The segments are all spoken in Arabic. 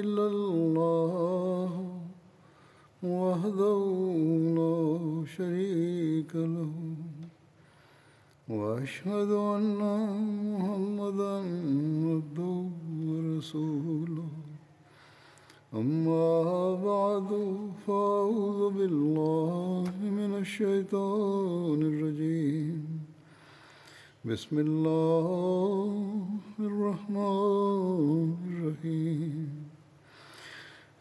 إلا الله وحده لا شريك له وأشهد أن محمدا عبده ورسوله. أما بعد فأعوذ بالله من الشيطان الرجيم. بسم الله الرحمن الرحيم.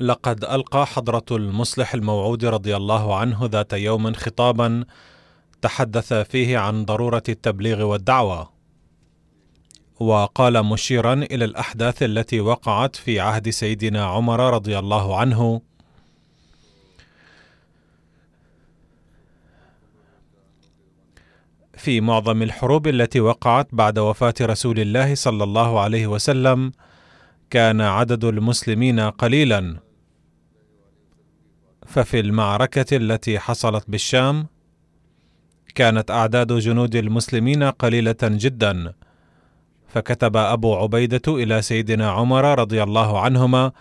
لقد ألقى حضرة المصلح الموعود رضي الله عنه ذات يوم خطابا تحدث فيه عن ضرورة التبليغ والدعوة. وقال مشيرا إلى الأحداث التي وقعت في عهد سيدنا عمر رضي الله عنه في معظم الحروب التي وقعت بعد وفاة رسول الله صلى الله عليه وسلم كان عدد المسلمين قليلا ففي المعركة التي حصلت بالشام كانت أعداد جنود المسلمين قليلة جدا. فكتب أبو عبيدة إلى سيدنا عمر رضي الله عنهما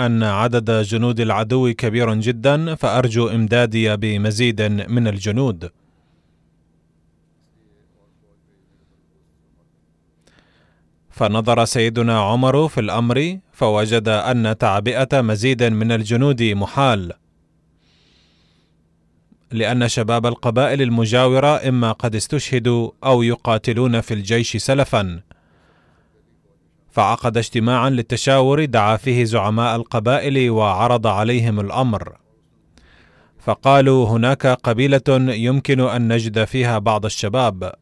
أن عدد جنود العدو كبير جدا فأرجو إمدادي بمزيد من الجنود. فنظر سيدنا عمر في الأمر فوجد أن تعبئة مزيد من الجنود محال. لأن شباب القبائل المجاورة إما قد استشهدوا أو يقاتلون في الجيش سلفا. فعقد اجتماعا للتشاور دعا فيه زعماء القبائل وعرض عليهم الأمر. فقالوا هناك قبيلة يمكن أن نجد فيها بعض الشباب.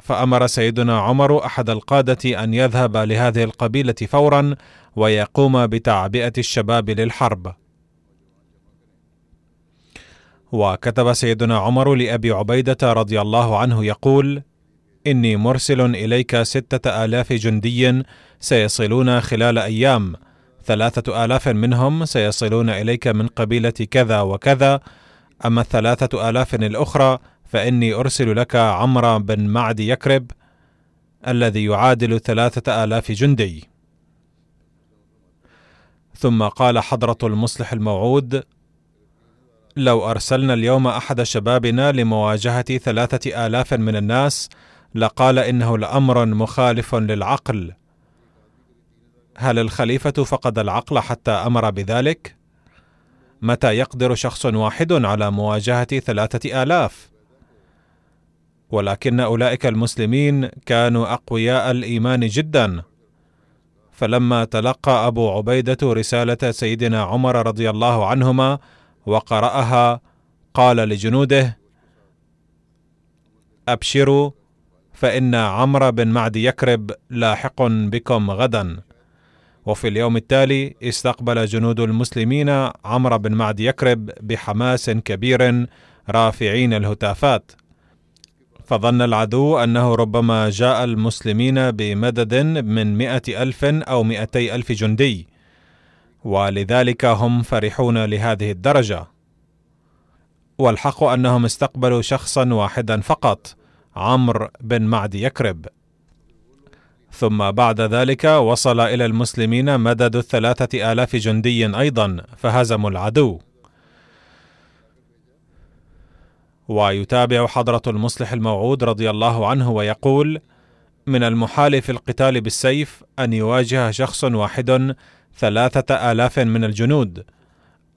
فأمر سيدنا عمر أحد القادة أن يذهب لهذه القبيلة فورا ويقوم بتعبئة الشباب للحرب. وكتب سيدنا عمر لأبي عبيدة رضي الله عنه يقول إني مرسل إليك ستة آلاف جندي سيصلون خلال أيام ثلاثة آلاف منهم سيصلون إليك من قبيلة كذا وكذا أما الثلاثه آلاف الأخرى فإني أرسل لك عمرو بن معد يكرب الذي يعادل ثلاثة آلاف جندي. ثم قال حضرة المصلح الموعود لو أرسلنا اليوم أحد شبابنا لمواجهة ثلاثة آلاف من الناس لقال إنه لأمر مخالف للعقل. هل الخليفة فقد العقل حتى أمر بذلك؟ متى يقدر شخص واحد على مواجهة ثلاثة آلاف؟ ولكن أولئك المسلمين كانوا أقوياء الإيمان جدا. فلما تلقى أبو عبيدة رسالة سيدنا عمر رضي الله عنهما وقرأها قال لجنوده أبشروا فإن عمرو بن معد يكرب لاحق بكم غدا. وفي اليوم التالي استقبل جنود المسلمين عمرو بن معد يكرب بحماس كبير رافعين الهتافات. فظن العدو أنه ربما جاء المسلمين بمدد من مئة ألف أو مئتي ألف جندي. ولذلك هم فرحون لهذه الدرجة. والحق أنهم استقبلوا شخصا واحدا فقط عمرو بن معد يكرب. ثم بعد ذلك وصل إلى المسلمين مدد الثلاثة آلاف جندي أيضا فهزموا العدو. ويتابع حضرة المصلح الموعود رضي الله عنه ويقول: من المحال في القتال بالسيف أن يواجه شخص واحد ثلاثة آلاف من الجنود،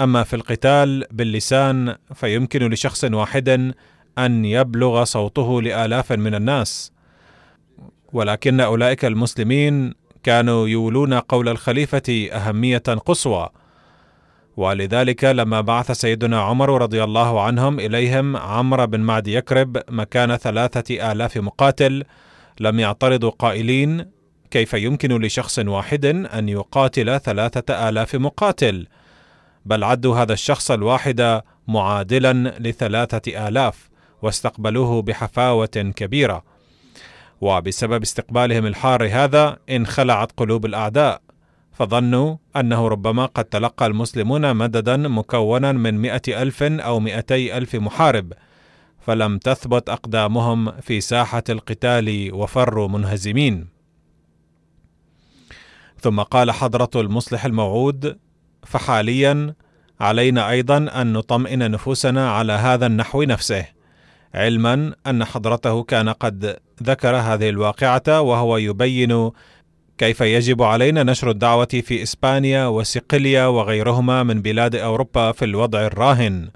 أما في القتال باللسان فيمكن لشخص واحد أن يبلغ صوته لآلاف من الناس، ولكن أولئك المسلمين كانوا يولون قول الخليفة أهمية قصوى، ولذلك لما بعث سيدنا عمر رضي الله عنهم إليهم عمرو بن معد يكرب مكان ثلاثة آلاف مقاتل لم يعترضوا قائلين كيف يمكن لشخص واحد أن يقاتل ثلاثة آلاف مقاتل؟ بل عدوا هذا الشخص الواحد معادلا لثلاثة آلاف واستقبلوه بحفاوة كبيرة. وبسبب استقبالهم الحار هذا انخلعت قلوب الأعداء. فظنوا أنه ربما قد تلقى المسلمون مددا مكونا من مئة ألف أو مئتي ألف محارب. فلم تثبت أقدامهم في ساحة القتال وفروا منهزمين. ثم قال حضرة المصلح الموعود فحاليا علينا أيضا أن نطمئن نفوسنا على هذا النحو نفسه علما أن حضرته كان قد ذكر هذه الواقعة وهو يبين كيف يجب علينا نشر الدعوة في إسبانيا وصقليا وغيرهما من بلاد أوروبا في الوضع الراهن.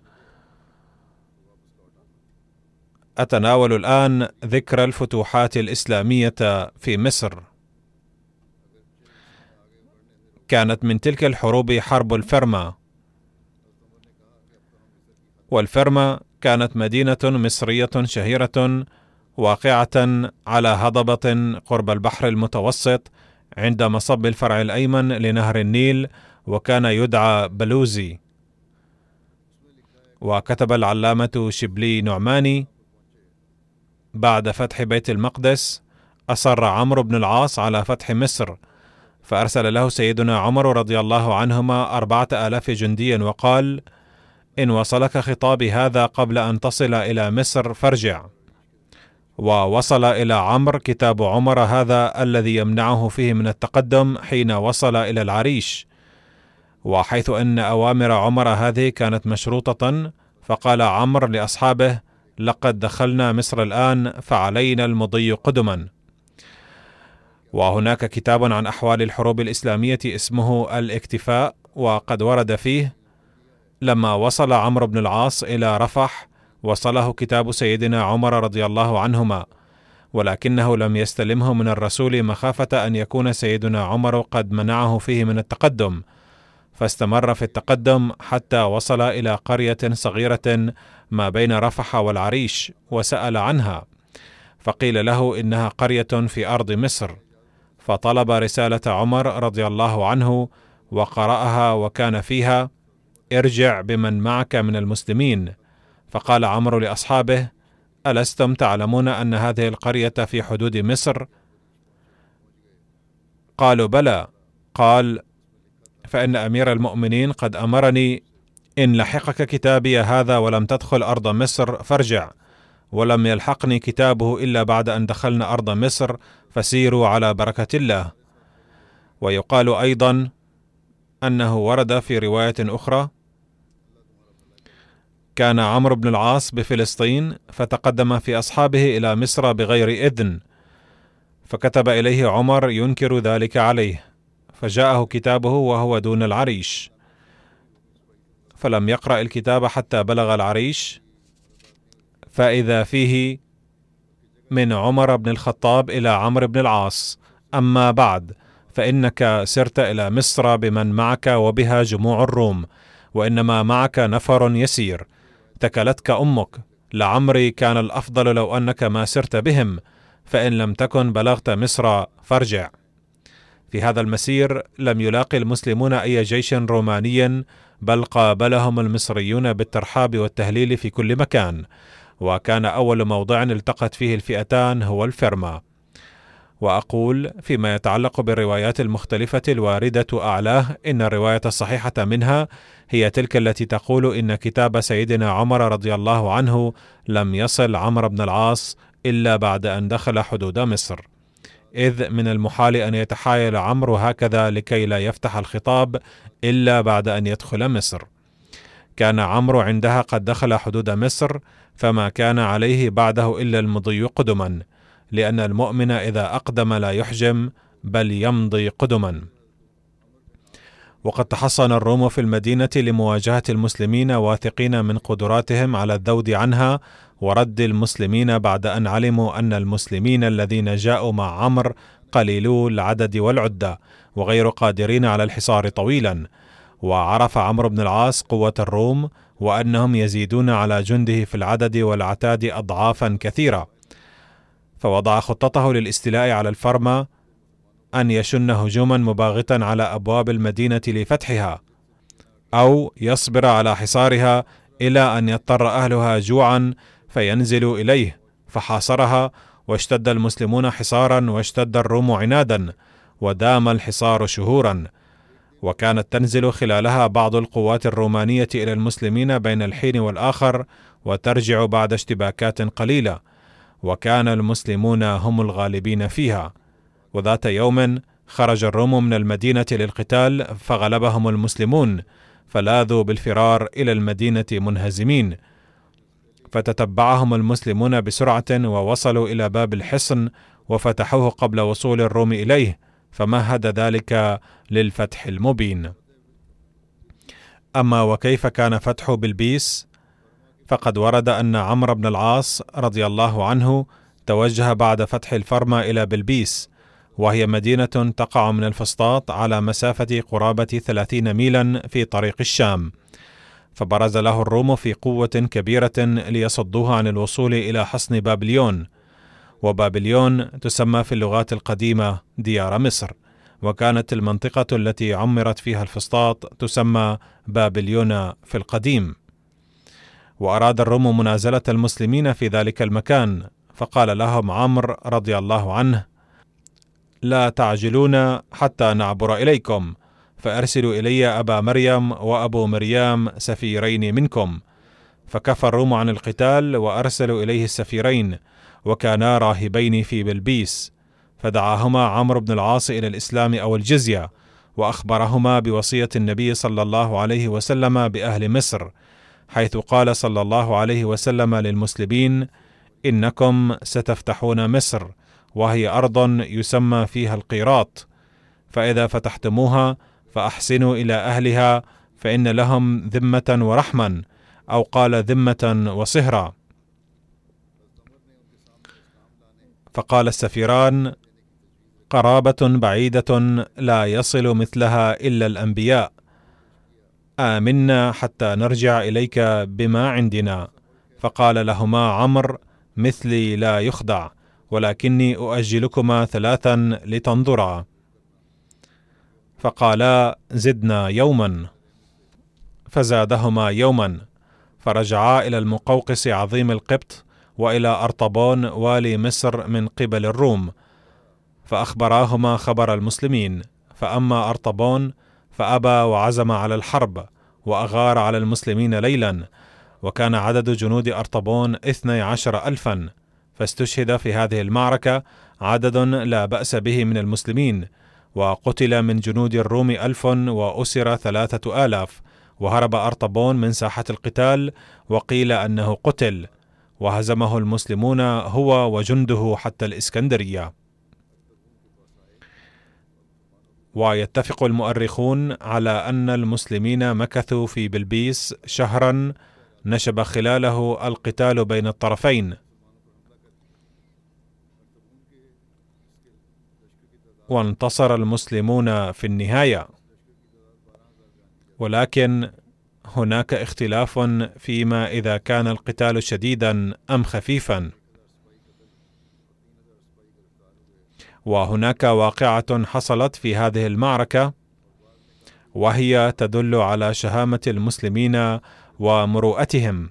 أتناول الآن ذكر الفتوحات الإسلامية في مصر. كانت من تلك الحروب حرب الفرما. والفرما كانت مدينة مصرية شهيرة واقعة على هضبة قرب البحر المتوسط عند مصب الفرع الأيمن لنهر النيل وكان يدعى بلوزي. وكتب العلامة شبلي نعماني بعد فتح بيت المقدس أصر عمرو بن العاص على فتح مصر فأرسل له سيدنا عمر رضي الله عنهما أربعة آلاف جنديا وقال إن وصلك خطابي هذا قبل أن تصل إلى مصر فارجع. ووصل إلى عمرو كتاب عمر هذا الذي يمنعه فيه من التقدم حين وصل إلى العريش. وحيث أن أوامر عمر هذه كانت مشروطة فقال عمرو لأصحابه لقد دخلنا مصر الآن فعلينا المضي قدما. وهناك كتاب عن أحوال الحروب الإسلامية اسمه الاكتفاء وقد ورد فيه لما وصل عمرو بن العاص إلى رفح وصله كتاب سيدنا عمر رضي الله عنهما ولكنه لم يستلمه من الرسول مخافة أن يكون سيدنا عمر قد منعه فيه من التقدم فاستمر في التقدم حتى وصل إلى قرية صغيرة ما بين رفح والعريش وسأل عنها فقيل له إنها قرية في أرض مصر. فطلب رسالة عمر رضي الله عنه وقرأها وكان فيها: ارجع بمن معك من المسلمين، فقال عمرو لأصحابه: ألستم تعلمون أن هذه القرية في حدود مصر؟ قالوا بلى، قال: فإن أمير المؤمنين قد أمرني إن لحقك كتابي هذا ولم تدخل أرض مصر فارجع، ولم يلحقني كتابه إلا بعد أن دخلنا أرض مصر فسيروا على بركة الله. ويقال أيضا أنه ورد في رواية أخرى كان عمرو بن العاص بفلسطين فتقدم في أصحابه إلى مصر بغير إذن فكتب إليه عمر ينكر ذلك عليه فجاءه كتابه وهو دون العريش. فلم يقرأ الكتاب حتى بلغ العريش فإذا فيه من عمر بن الخطاب إلى عمرو بن العاص. أما بعد فإنك سرت إلى مصر بمن معك وبها جموع الروم وإنما معك نفر يسير. تكلتك أمك. لعمري كان الأفضل لو أنك ما سرت بهم فإن لم تكن بلغت مصر فارجع. في هذا المسير لم يلاقي المسلمون أي جيش روماني بل قابلهم المصريون بالترحاب والتهليل في كل مكان. وكان أول موضع التقت فيه الفئتان هو الفرما وأقول فيما يتعلق بالروايات المختلفة الواردة أعلاه إن الرواية الصحيحة منها هي تلك التي تقول إن كتاب سيدنا عمر رضي الله عنه لم يصل عمرو بن العاص إلا بعد أن دخل حدود مصر. إذ من المحال أن يتحايل عمرو هكذا لكي لا يفتح الخطاب إلا بعد أن يدخل مصر. كان عمرو عندها قد دخل حدود مصر فما كان عليه بعده إلا المضي قدما لأن المؤمن إذا أقدم لا يحجم بل يمضي قدما. وقد تحصن الروم في المدينة لمواجهة المسلمين واثقين من قدراتهم على الذود عنها ورد المسلمين بعد أن علموا أن المسلمين الذين جاءوا مع عمرو قليلو العدد والعدة وغير قادرين على الحصار طويلا. وعرف عمرو بن العاص قوة الروم وأنهم يزيدون على جنده في العدد والعتاد اضعافا كثيرة. فوضع خطته للاستيلاء على الفرما أن يشن هجوما مباغتا على أبواب المدينة لفتحها أو يصبر على حصارها إلى أن يضطر أهلها جوعا فينزلوا إليه. فحاصرها واشتد المسلمون حصارا واشتد الروم عنادا ودام الحصار شهورا. وكانت تنزل خلالها بعض القوات الرومانية إلى المسلمين بين الحين والآخر وترجع بعد اشتباكات قليلة وكان المسلمون هم الغالبين فيها. وذات يوم خرج الروم من المدينة للقتال فغلبهم المسلمون فلاذوا بالفرار إلى المدينة منهزمين. فتتبعهم المسلمون بسرعة ووصلوا إلى باب الحصن وفتحوه قبل وصول الروم إليه. فمهد ذلك للفتح المبين. أما وكيف كان فتح بلبيس؟ فقد ورد أن عمرو بن العاص رضي الله عنه توجه بعد فتح الفرما إلى بلبيس وهي مدينة تقع من الفسطاط على مسافة قرابة ثلاثين ميلا في طريق الشام. فبرز له الروم في قوة كبيرة ليصدوه عن الوصول إلى حصن بابليون وبابليون تسمى في اللغات القديمة ديار مصر. وكانت المنطقة التي عمرت فيها الفسطاط تسمى بابليون في القديم. وأراد الروم منازلة المسلمين في ذلك المكان فقال لهم عمرو رضي الله عنه لا تعجلون حتى نعبر إليكم فأرسلوا إلي أبا مريم وأبو مريم سفيرين منكم. فكفى الروم عن القتال وأرسلوا إليه السفيرين. وكانا راهبين في بلبيس فدعاهما عمرو بن العاص إلى الإسلام أو الجزية وأخبرهما بوصية النبي صلى الله عليه وسلم بأهل مصر حيث قال صلى الله عليه وسلم للمسلمين إنكم ستفتحون مصر وهي أرض يسمى فيها القيراط فإذا فتحتموها فأحسنوا إلى أهلها فإن لهم ذمة ورحما أو قال ذمة وصهرا. فقال السفيران قرابة بعيدة لا يصل مثلها إلا الأنبياء. آمنا حتى نرجع إليك بما عندنا. فقال لهما عمرو مثلي لا يخدع ولكني أؤجلكما ثلاثا لتنظرا. فقالا زدنا يوما. فزادهما يوما. فرجعا إلى المقوقس عظيم القبط وإلى أرطبون والي مصر من قبل الروم فأخبراهما خبر المسلمين. فأما أرطبون فأبى وعزم على الحرب وأغار على المسلمين ليلا وكان عدد جنود أرطبون اثني عشر الفا. فاستشهد في هذه المعركة عدد لا بأس به من المسلمين وقتل من جنود الروم ألف وأسر ثلاثة آلاف. وهرب أرطبون من ساحة القتال وقيل أنه قتل. وهزمه المسلمون هو وجنده حتى الإسكندرية. ويتفق المؤرخون على أن المسلمين مكثوا في بلبيس شهرا نشب خلاله القتال بين الطرفين. وانتصر المسلمون في النهاية. ولكن هناك اختلاف فيما إذا كان القتال شديدا أم خفيفا. وهناك واقعة حصلت في هذه المعركة وهي تدل على شهامة المسلمين ومروءتهم.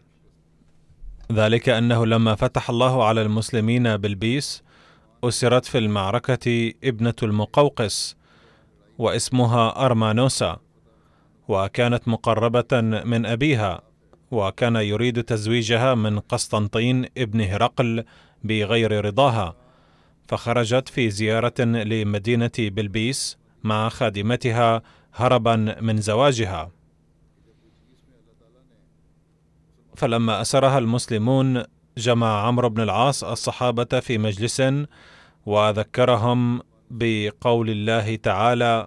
ذلك أنه لما فتح الله على المسلمين بلبيس أسرت في المعركة ابنة المقوقس واسمها أرمانوسا. وكانت مقربة من أبيها وكان يريد تزويجها من قسطنطين ابن هرقل بغير رضاها. فخرجت في زيارة لمدينة بلبيس مع خادمتها هربا من زواجها. فلما أسرها المسلمون جمع عمرو بن العاص الصحابة في مجلس وذكرهم بقول الله تعالى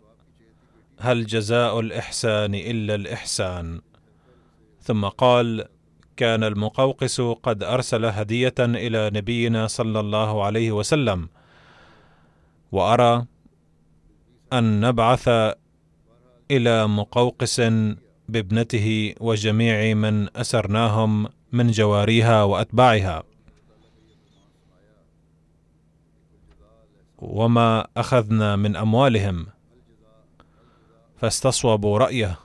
هل جزاء الإحسان إلا الإحسان؟ ثم قال كان المقوقس قد أرسل هدية إلى نبينا صلى الله عليه وسلم وأرى أن نبعث إلى مقوقس بابنته وجميع من أسرناهم من جواريها وأتباعها. وما أخذنا من أموالهم. فاستصوبوا رأيه.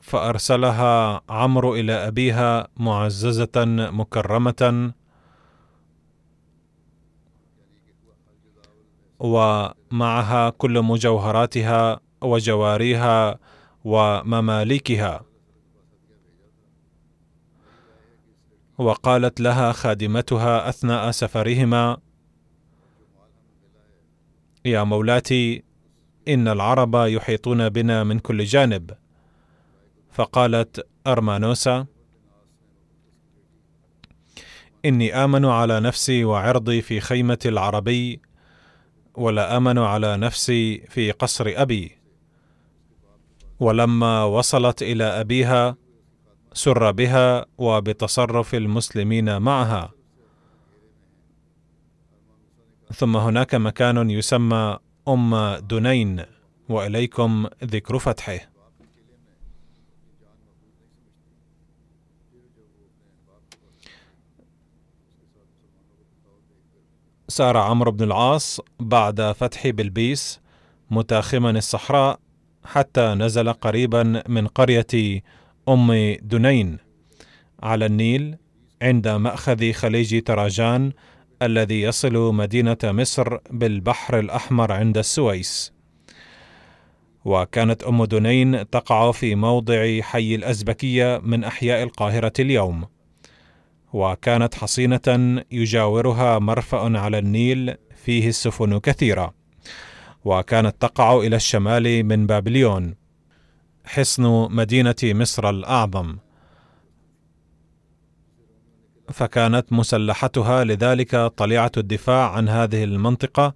فأرسلها عمرو إلى أبيها معززة مكرمة. ومعها كل مجوهراتها وجواريها ومماليكها. وقالت لها خادمتها أثناء سفرهما يا مولاتي إن العرب يحيطون بنا من كل جانب. فقالت أرمانوسا إني آمن على نفسي وعرضي في خيمة العربي ولا آمن على نفسي في قصر أبي. ولما وصلت إلى أبيها سر بها وبتصرف المسلمين معها. ثم هناك مكان يسمى أم دنين وإليكم ذكر فتحه. سار عمرو بن العاص بعد فتح بلبيس متاخما الصحراء حتى نزل قريبا من قرية أم دنين على النيل عند مأخذ خليج تراجان الذي يصل مدينة مصر بالبحر الأحمر عند السويس. وكانت أم دنين تقع في موضع حي الأزبكية من أحياء القاهرة اليوم. وكانت حصينة يجاورها مرفأ على النيل فيه السفن كثيرة. وكانت تقع إلى الشمال من بابليون حصن مدينة مصر الأعظم فكانت مسلحتها لذلك طليعة الدفاع عن هذه المنطقة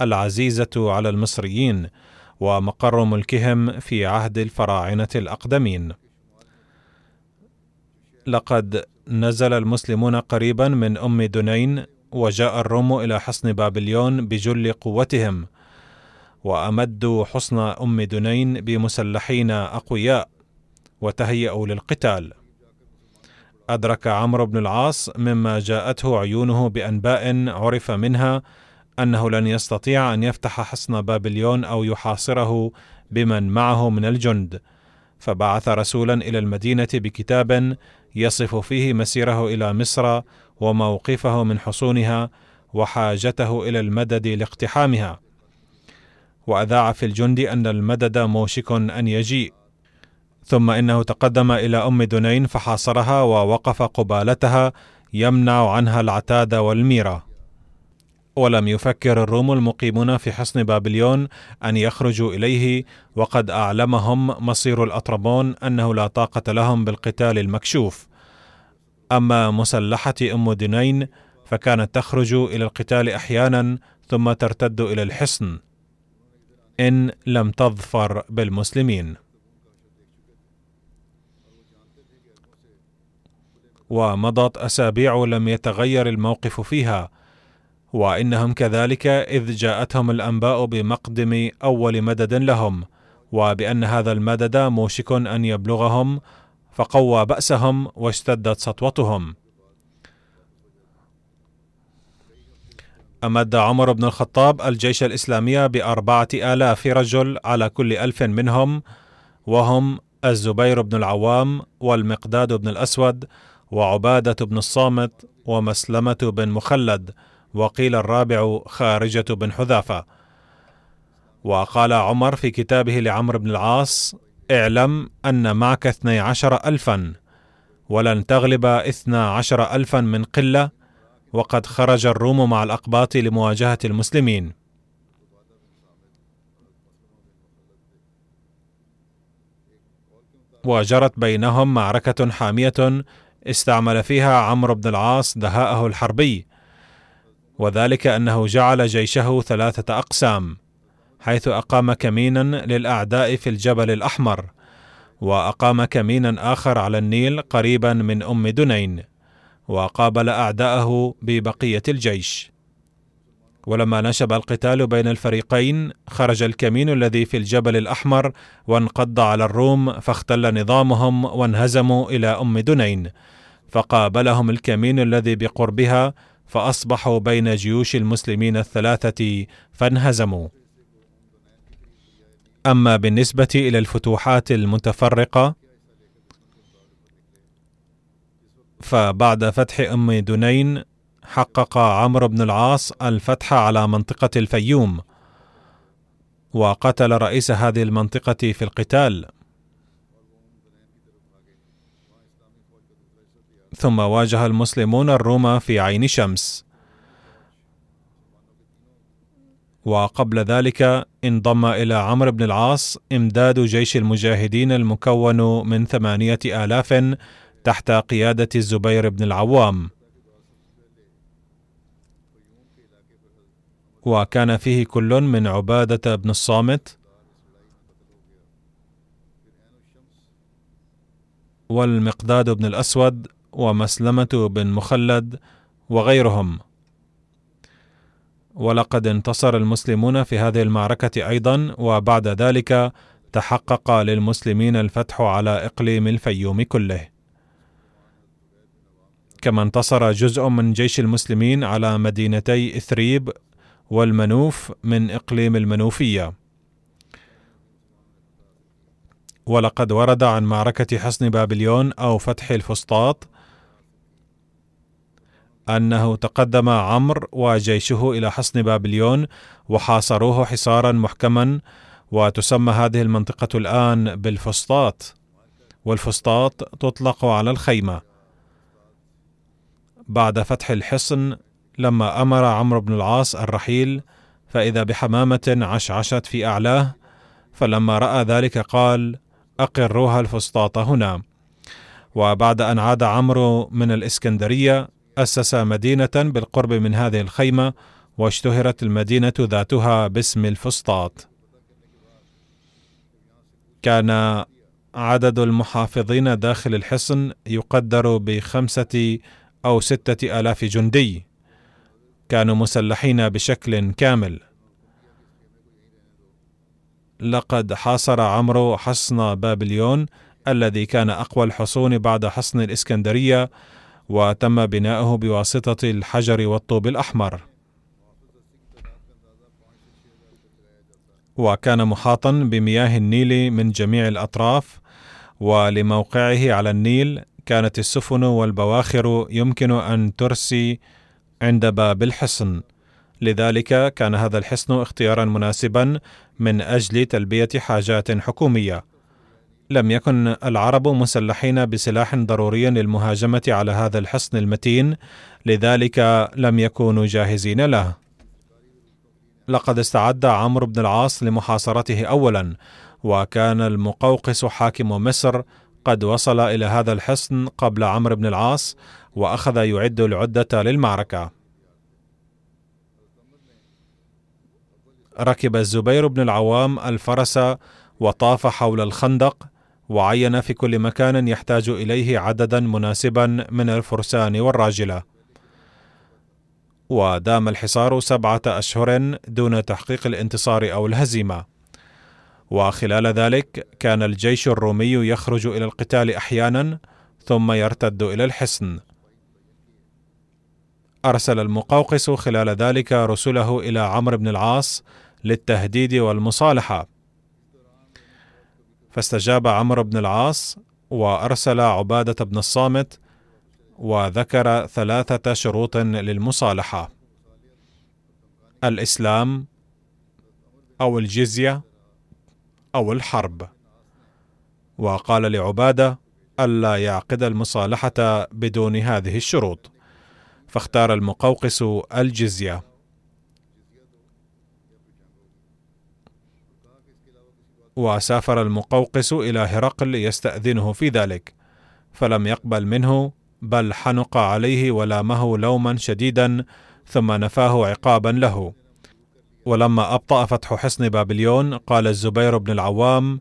العزيزة على المصريين ومقر ملكهم في عهد الفراعنة الأقدمين. لقد نزل المسلمون قريبا من أم دنين وجاء الروم إلى حصن بابليون بجل قوتهم وامدوا حصن أم دنين بمسلحين أقوياء وتهيأوا للقتال. أدرك عمرو بن العاص مما جاءته عيونه بأنباء عرف منها أنه لن يستطيع أن يفتح حصن بابليون أو يحاصره بمن معه من الجند. فبعث رسولا إلى المدينة بكتاب يصف فيه مسيره إلى مصر وموقفه من حصونها وحاجته إلى المدد لاقتحامها. وأذاع في الجند أن المدد موشك أن يجيء ثم إنه تقدم إلى أم دنين فحاصرها ووقف قبالتها يمنع عنها العتاد والميرة. ولم يفكر الروم المقيمون في حصن بابليون أن يخرجوا إليه وقد أعلمهم مصير الأطربون أنه لا طاقة لهم بالقتال المكشوف. أما مسلحة أم دنين فكانت تخرج إلى القتال أحيانا ثم ترتد إلى الحصن. إن لم تظفر بالمسلمين. ومضت أسابيع لم يتغير الموقف فيها وإنهم كذلك إذ جاءتهم الأنباء بمقدم أول مدد لهم وبأن هذا المدد موشك أن يبلغهم فقوى بأسهم واشتدت سطوتهم. أمد عمر بن الخطاب الجيش الإسلامي بأربعة آلاف رجل على كل ألف منهم وهم الزبير بن العوام والمقداد بن الأسود وعبادة بن الصامت ومسلمة بن مخلد وقيل الرابع خارجة بن حذافة. وقال عمر في كتابه لعمرو بن العاص اعلم أن معك اثني عشر ألفا ولن تغلب اثنا عشر ألفا من قلة وقد خرج الروم مع الأقباط لمواجهة المسلمين. وجرت بينهم معركة حامية استعمل فيها عمرو بن العاص دهاءه الحربي وذلك أنه جعل جيشه ثلاثة أقسام حيث أقام كمينا للأعداء في الجبل الأحمر وأقام كمينا آخر على النيل قريبا من أم دنين. وقابل أعداءه ببقية الجيش. ولما نشب القتال بين الفريقين خرج الكمين الذي في الجبل الأحمر وانقض على الروم فاختل نظامهم وانهزموا إلى أم دنين. فقابلهم الكمين الذي بقربها فأصبحوا بين جيوش المسلمين الثلاثة فانهزموا. أما بالنسبة إلى الفتوحات المتفرقة فبعد فتح أم دنين حقق عمرو بن العاص الفتح على منطقة الفيوم وقتل رئيس هذه المنطقة في القتال. ثم واجه المسلمون الروم في عين شمس. وقبل ذلك انضم إلى عمرو بن العاص إمداد جيش المجاهدين المكون من ثمانية آلاف تحت قيادة الزبير بن العوام. وكان فيه كل من عبادة بن الصامت والمقداد بن الأسود ومسلمة بن مخلد وغيرهم. ولقد انتصر المسلمون في هذه المعركة أيضا وبعد ذلك تحقق للمسلمين الفتح على إقليم الفيوم كله. كما انتصر جزء من جيش المسلمين على مدينتي إثريب والمنوف من إقليم المنوفية. ولقد ورد عن معركة حصن بابليون أو فتح الفسطاط أنه تقدم عمرو وجيشه إلى حصن بابليون وحاصروه حصارا محكما وتسمى هذه المنطقة الآن بالفسطاط والفسطاط تطلق على الخيمة. بعد فتح الحصن لما أمر عمرو بن العاص الرحيل فإذا بحمامة عشعشت في أعلاه فلما رأى ذلك قال أقروها الفسطاط هنا وبعد أن عاد عمرو من الإسكندرية أسس مدينة بالقرب من هذه الخيمة واشتهرت المدينة ذاتها باسم الفسطاط. كان عدد المحافظين داخل الحصن يقدر بخمسة أو ستة آلاف جندي كانوا مسلحين بشكل كامل. لقد حاصر عمرو حصن بابليون الذي كان أقوى الحصون بعد حصن الإسكندرية وتم بناؤه بواسطة الحجر والطوب الأحمر. وكان محاطا بمياه النيل من جميع الأطراف ولموقعه على النيل كانت السفن والبواخر يمكن أن ترسي عند باب الحصن. لذلك كان هذا الحصن اختيارا مناسبا من أجل تلبية حاجات حكومية. لم يكن العرب مسلحين بسلاح ضروري للمهاجمة على هذا الحصن المتين لذلك لم يكونوا جاهزين له. لقد استعد عمرو بن العاص لمحاصرته اولا وكان المقوقس حاكم مصر قد وصل إلى هذا الحصن قبل عمرو بن العاص وأخذ يعد العدة للمعركة. ركب الزبير بن العوام الفرس وطاف حول الخندق وعين في كل مكان يحتاج إليه عددا مناسبا من الفرسان والراجلة. ودام الحصار سبعة أشهر دون تحقيق الانتصار أو الهزيمة. وخلال ذلك كان الجيش الرومي يخرج إلى القتال أحيانا ثم يرتد إلى الحصن. أرسل المقوقس خلال ذلك رسله إلى عمرو بن العاص للتهديد والمصالحة. فاستجاب عمرو بن العاص وأرسل عبادة بن الصامت وذكر ثلاثة شروط للمصالحة الإسلام أو الجزية أو الحرب. وقال لعبادة ألا يعقد المصالحة بدون هذه الشروط. فاختار المقوقس الجزية. وسافر المقوقس إلى هرقل يستأذنه في ذلك. فلم يقبل منه بل حنق عليه ولامه لوما شديدا ثم نفاه عقابا له. ولما أبطأ فتح حصن بابليون قال الزبير بن العوام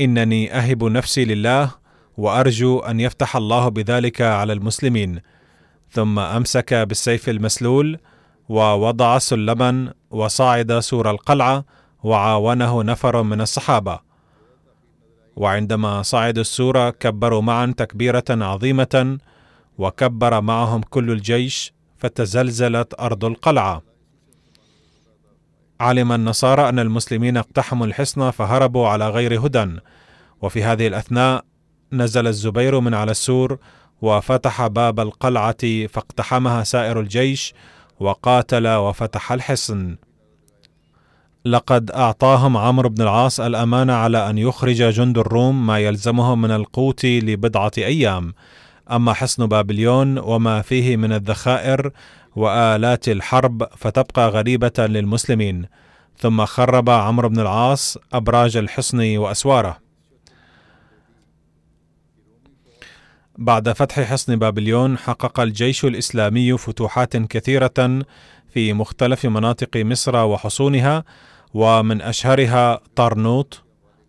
إنني أهب نفسي لله وأرجو أن يفتح الله بذلك على المسلمين ثم أمسك بالسيف المسلول ووضع سلما وصعد سور القلعة وعاونه نفر من الصحابة. وعندما صعدوا السور كبروا معا تكبيرة عظيمة وكبر معهم كل الجيش فتزلزلت أرض القلعة. علم النصارى أن المسلمين اقتحموا الحصن فهربوا على غير هدى. وفي هذه الأثناء نزل الزبير من على السور وفتح باب القلعة فاقتحمها سائر الجيش وقاتل وفتح الحصن. لقد أعطاهم عمرو بن العاص الامانه على أن يخرج جند الروم ما يلزمهم من القوت لبضعة أيام. أما حصن بابليون وما فيه من الذخائر وآلات الحرب فتبقى غريبة للمسلمين. ثم خرب عمرو بن العاص أبراج الحصن وأسواره. بعد فتح حصن بابليون حقق الجيش الإسلامي فتوحات كثيرة في مختلف مناطق مصر وحصونها ومن أشهرها طرنوط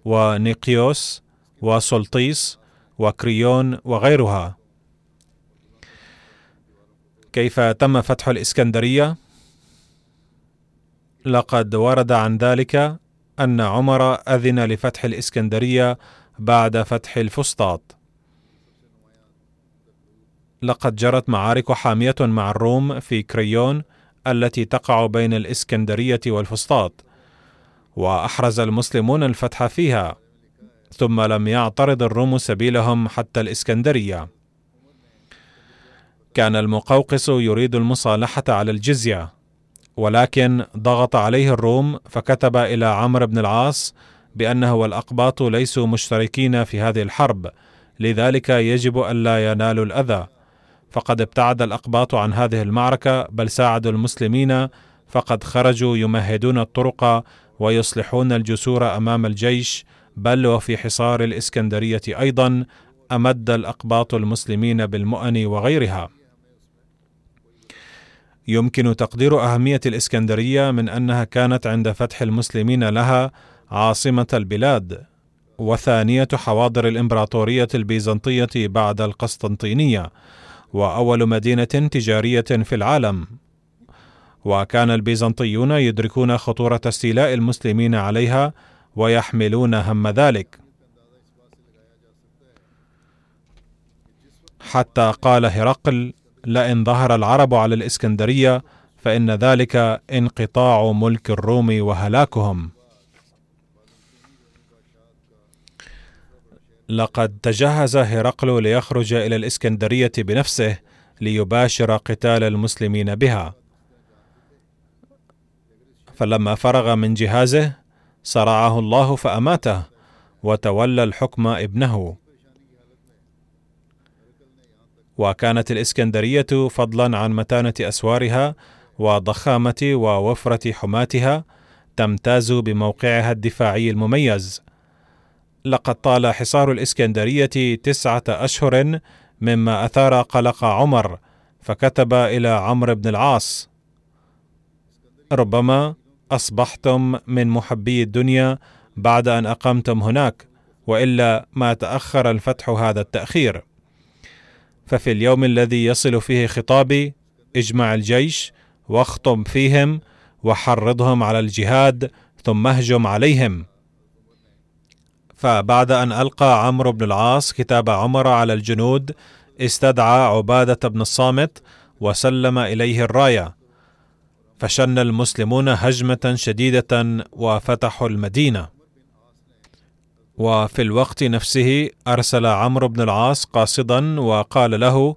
ونيقيوس وسلطيس وكريون وغيرها. كيف تم فتح الإسكندرية؟ لقد ورد عن ذلك أن عمر أذن لفتح الإسكندرية بعد فتح الفسطاط. لقد جرت معارك حامية مع الروم في كريون التي تقع بين الإسكندرية والفسطاط وأحرز المسلمون الفتح فيها ثم لم يعترض الروم سبيلهم حتى الإسكندرية. كان المقوقس يريد المصالحة على الجزية ولكن ضغط عليه الروم فكتب إلى عمرو بن العاص بأنه والأقباط ليسوا مشتركين في هذه الحرب لذلك يجب الا ينالوا الأذى. فقد ابتعد الأقباط عن هذه المعركة بل ساعدوا المسلمين فقد خرجوا يمهدون الطرق ويصلحون الجسور أمام الجيش بل وفي حصار الإسكندرية أيضا أمد الأقباط المسلمين بالمؤن وغيرها. يمكن تقدير أهمية الإسكندرية من أنها كانت عند فتح المسلمين لها عاصمة البلاد. وثانية حواضر الإمبراطورية البيزنطية بعد القسطنطينية وأول مدينة تجارية في العالم. وكان البيزنطيون يدركون خطورة استيلاء المسلمين عليها ويحملون هم ذلك. حتى قال هرقل لئن ظهر العرب على الإسكندرية فإن ذلك انقطاع ملك الروم وهلاكهم. لقد تجهز هرقل ليخرج إلى الإسكندرية بنفسه ليباشر قتال المسلمين بها. فلما فرغ من جهازه صرعه الله فأماته وتولى الحكم ابنه. وكانت الإسكندرية فضلا عن متانة أسوارها وضخامة ووفرة حماتها تمتاز بموقعها الدفاعي المميز. لقد طال حصار الإسكندرية تسعة أشهر مما أثار قلق عمر فكتب إلى عمرو بن العاص. ربما أصبحتم من محبي الدنيا بعد أن أقمتم هناك وإلا ما تأخر الفتح هذا التأخير. ففي اليوم الذي يصل فيه خطابي اجمع الجيش واخطب فيهم وحرضهم على الجهاد ثم اهجم عليهم. فبعد أن ألقى عمرو بن العاص كتاب عمر على الجنود استدعى عبادة بن الصامت وسلم إليه الراية. فشن المسلمون هجمة شديدة وفتحوا المدينة. وفي الوقت نفسه أرسل عمرو بن العاص قاصدا وقال له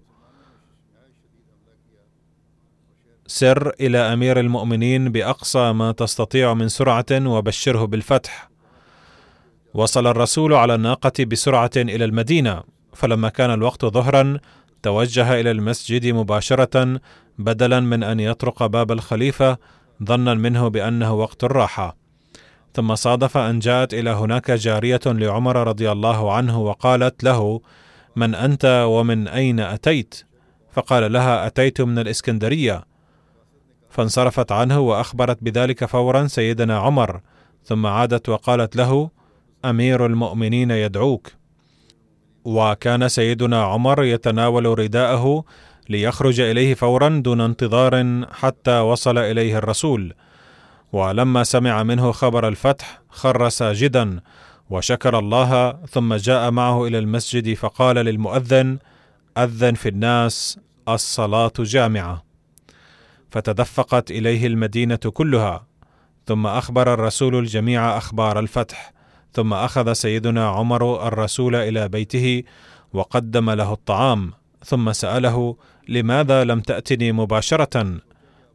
سر إلى أمير المؤمنين بأقصى ما تستطيع من سرعة وبشره بالفتح. وصل الرسول على الناقة بسرعة إلى المدينة فلما كان الوقت ظهرا توجه إلى المسجد مباشرة بدلا من أن يطرق باب الخليفة ظنا منه بأنه وقت الراحة. ثم صادف أن جاءت إلى هناك جارية لعمر رضي الله عنه وقالت له من أنت ومن أين أتيت؟ فقال لها أتيت من الإسكندرية. فانصرفت عنه وأخبرت بذلك فورا سيدنا عمر ثم عادت وقالت له أمير المؤمنين يدعوك. وكان سيدنا عمر يتناول رداءه ليخرج إليه فورا دون انتظار حتى وصل إليه الرسول. ولما سمع منه خبر الفتح خر ساجدا وشكر الله ثم جاء معه إلى المسجد فقال للمؤذن أذن في الناس الصلاة جامعة. فتدفقت إليه المدينة كلها ثم أخبر الرسول الجميع أخبار الفتح ثم أخذ سيدنا عمر الرسول إلى بيته وقدم له الطعام ثم سأله لماذا لم تأتني مباشرة؟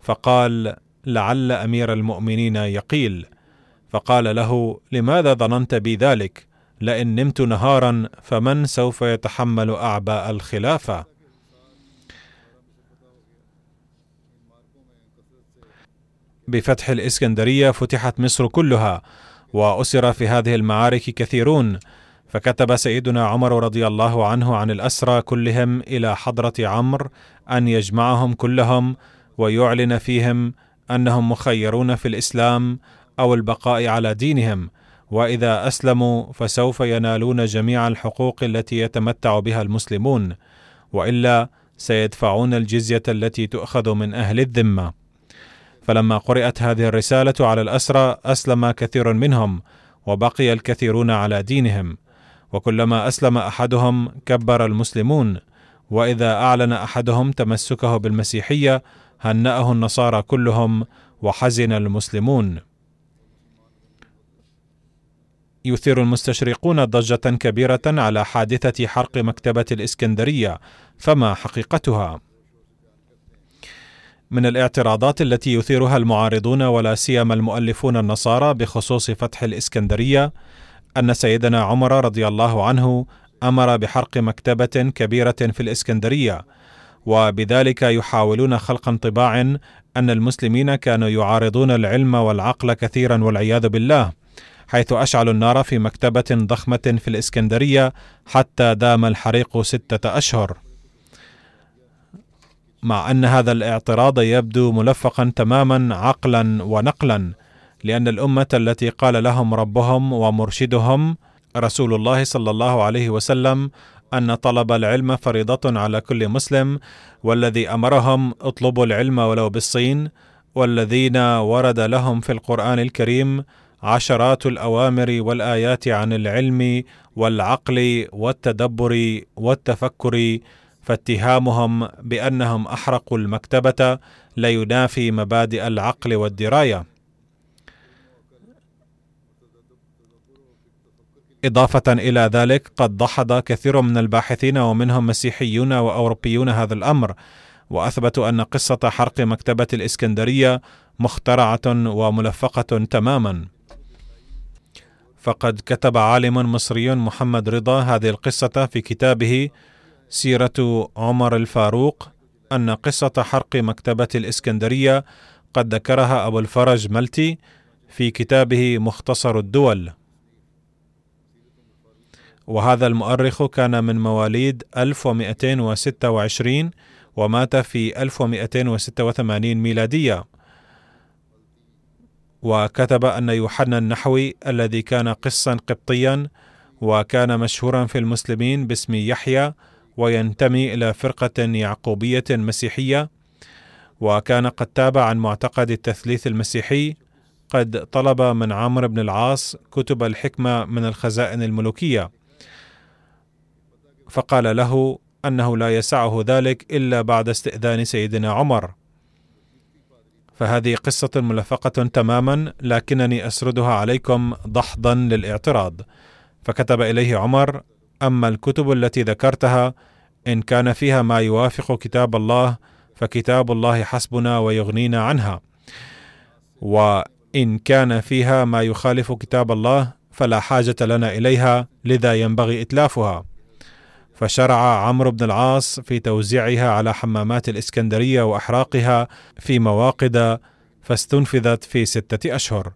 فقال لعل أمير المؤمنين يقيل. فقال له لماذا ظننت بي ذلك لئن نمت نهارا فمن سوف يتحمل أعباء الخلافة؟ بفتح الإسكندرية فتحت مصر كلها وأسر في هذه المعارك كثيرون. فكتب سيدنا عمر رضي الله عنه عن الأسرى كلهم إلى حضرة عمرو أن يجمعهم كلهم ويعلن فيهم أنهم مخيرون في الإسلام أو البقاء على دينهم وإذا أسلموا فسوف ينالون جميع الحقوق التي يتمتع بها المسلمون وإلا سيدفعون الجزية التي تؤخذ من أهل الذمة. فلما قرأت هذه الرسالة على الأسرى أسلم كثير منهم وبقي الكثيرون على دينهم. وكلما أسلم أحدهم كبر المسلمون وإذا أعلن أحدهم تمسكه بالمسيحية هنأه النصارى كلهم وحزن المسلمون يثير المستشرقون ضجة كبيرة على حادثة حرق مكتبة الإسكندرية، فما حقيقتها؟ من الاعتراضات التي يثيرها المعارضون ولا سيما المؤلفون النصارى بخصوص فتح الإسكندرية أن سيدنا عمر رضي الله عنه أمر بحرق مكتبة كبيرة في الإسكندرية، وبذلك يحاولون خلق انطباع أن المسلمين كانوا يعارضون العلم والعقل كثيرا والعياذ بالله. حيث أشعلوا النار في مكتبة ضخمة في الإسكندرية حتى دام الحريق ستة أشهر. مع أن هذا الاعتراض يبدو ملفقا تماما عقلا ونقلا، لأن الأمة التي قال لهم ربهم ومرشدهم رسول الله صلى الله عليه وسلم أن طلب العلم فريضة على كل مسلم، والذي أمرهم اطلبوا العلم ولو بالصين، والذين ورد لهم في القرآن الكريم عشرات الأوامر والآيات عن العلم والعقل والتدبر والتفكر فاتهامهم بأنهم أحرقوا المكتبة لا ينافي مبادئ العقل والدراية. إضافة إلى ذلك قد دحض كثير من الباحثين ومنهم مسيحيون وأوروبيون هذا الأمر وأثبتوا أن قصة حرق مكتبة الإسكندرية مخترعة وملفقة تماما. فقد كتب عالم مصري محمد رضا هذه القصة في كتابه سيرة عمر الفاروق أن قصة حرق مكتبة الإسكندرية قد ذكرها أبو الفرج ملتي في كتابه مختصر الدول. وهذا المؤرخ كان من مواليد 1226 ومات في 1286 ميلادية. وكتب أن يوحنا النحوي الذي كان قسا قبطيا وكان مشهورا في المسلمين باسم يحيى وينتمي إلى فرقة يعقوبية مسيحية. وكان قد تابع عن معتقد التثليث المسيحي. قد طلب من عمرو بن العاص كتب الحكمة من الخزائن الملوكية. فقال له أنه لا يسعه ذلك إلا بعد استئذان سيدنا عمر. فهذه قصة ملفقة تماما لكنني أسردها عليكم دحضا للاعتراض. فكتب إليه عمر أما الكتب التي ذكرتها إن كان فيها ما يوافق كتاب الله فكتاب الله حسبنا ويغنينا عنها. وإن كان فيها ما يخالف كتاب الله فلا حاجة لنا إليها لذا ينبغي إتلافها. فشرع عمرو بن العاص في توزيعها على حمامات الإسكندرية وأحراقها في مواقد فاستنفذت في ستة أشهر.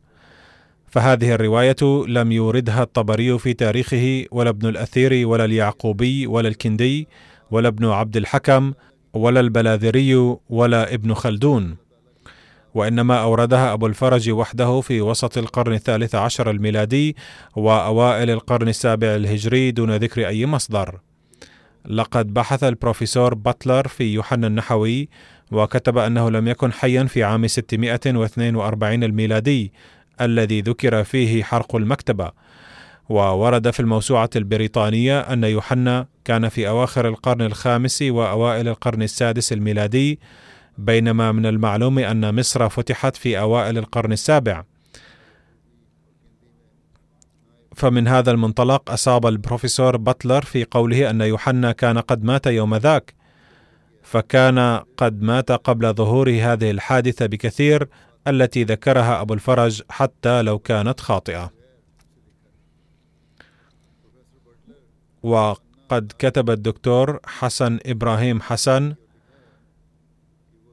فهذه الرواية لم يوردها الطبري في تاريخه ولا ابن الأثير ولا اليعقوبي ولا الكندي ولا ابن عبد الحكم ولا البلاذري ولا ابن خلدون. وإنما أوردها أبو الفرج وحده في وسط القرن الثالث عشر الميلادي وأوائل القرن السابع الهجري دون ذكر أي مصدر. لقد بحث البروفيسور باتلر في يوحنا النحوي وكتب أنه لم يكن حيا في عام 642 الميلادي الذي ذكر فيه حرق المكتبة. وورد في الموسوعة البريطانية أن يوحنا كان في أواخر القرن الخامس وأوائل القرن السادس الميلادي بينما من المعلوم أن مصر فتحت في أوائل القرن السابع. فمن هذا المنطلق أصاب البروفيسور باتلر في قوله أن يوحنا كان قد مات يوم ذاك فكان قد مات قبل ظهور هذه الحادثة بكثير التي ذكرها أبو الفرج حتى لو كانت خاطئة. وقد كتب الدكتور حسن إبراهيم حسن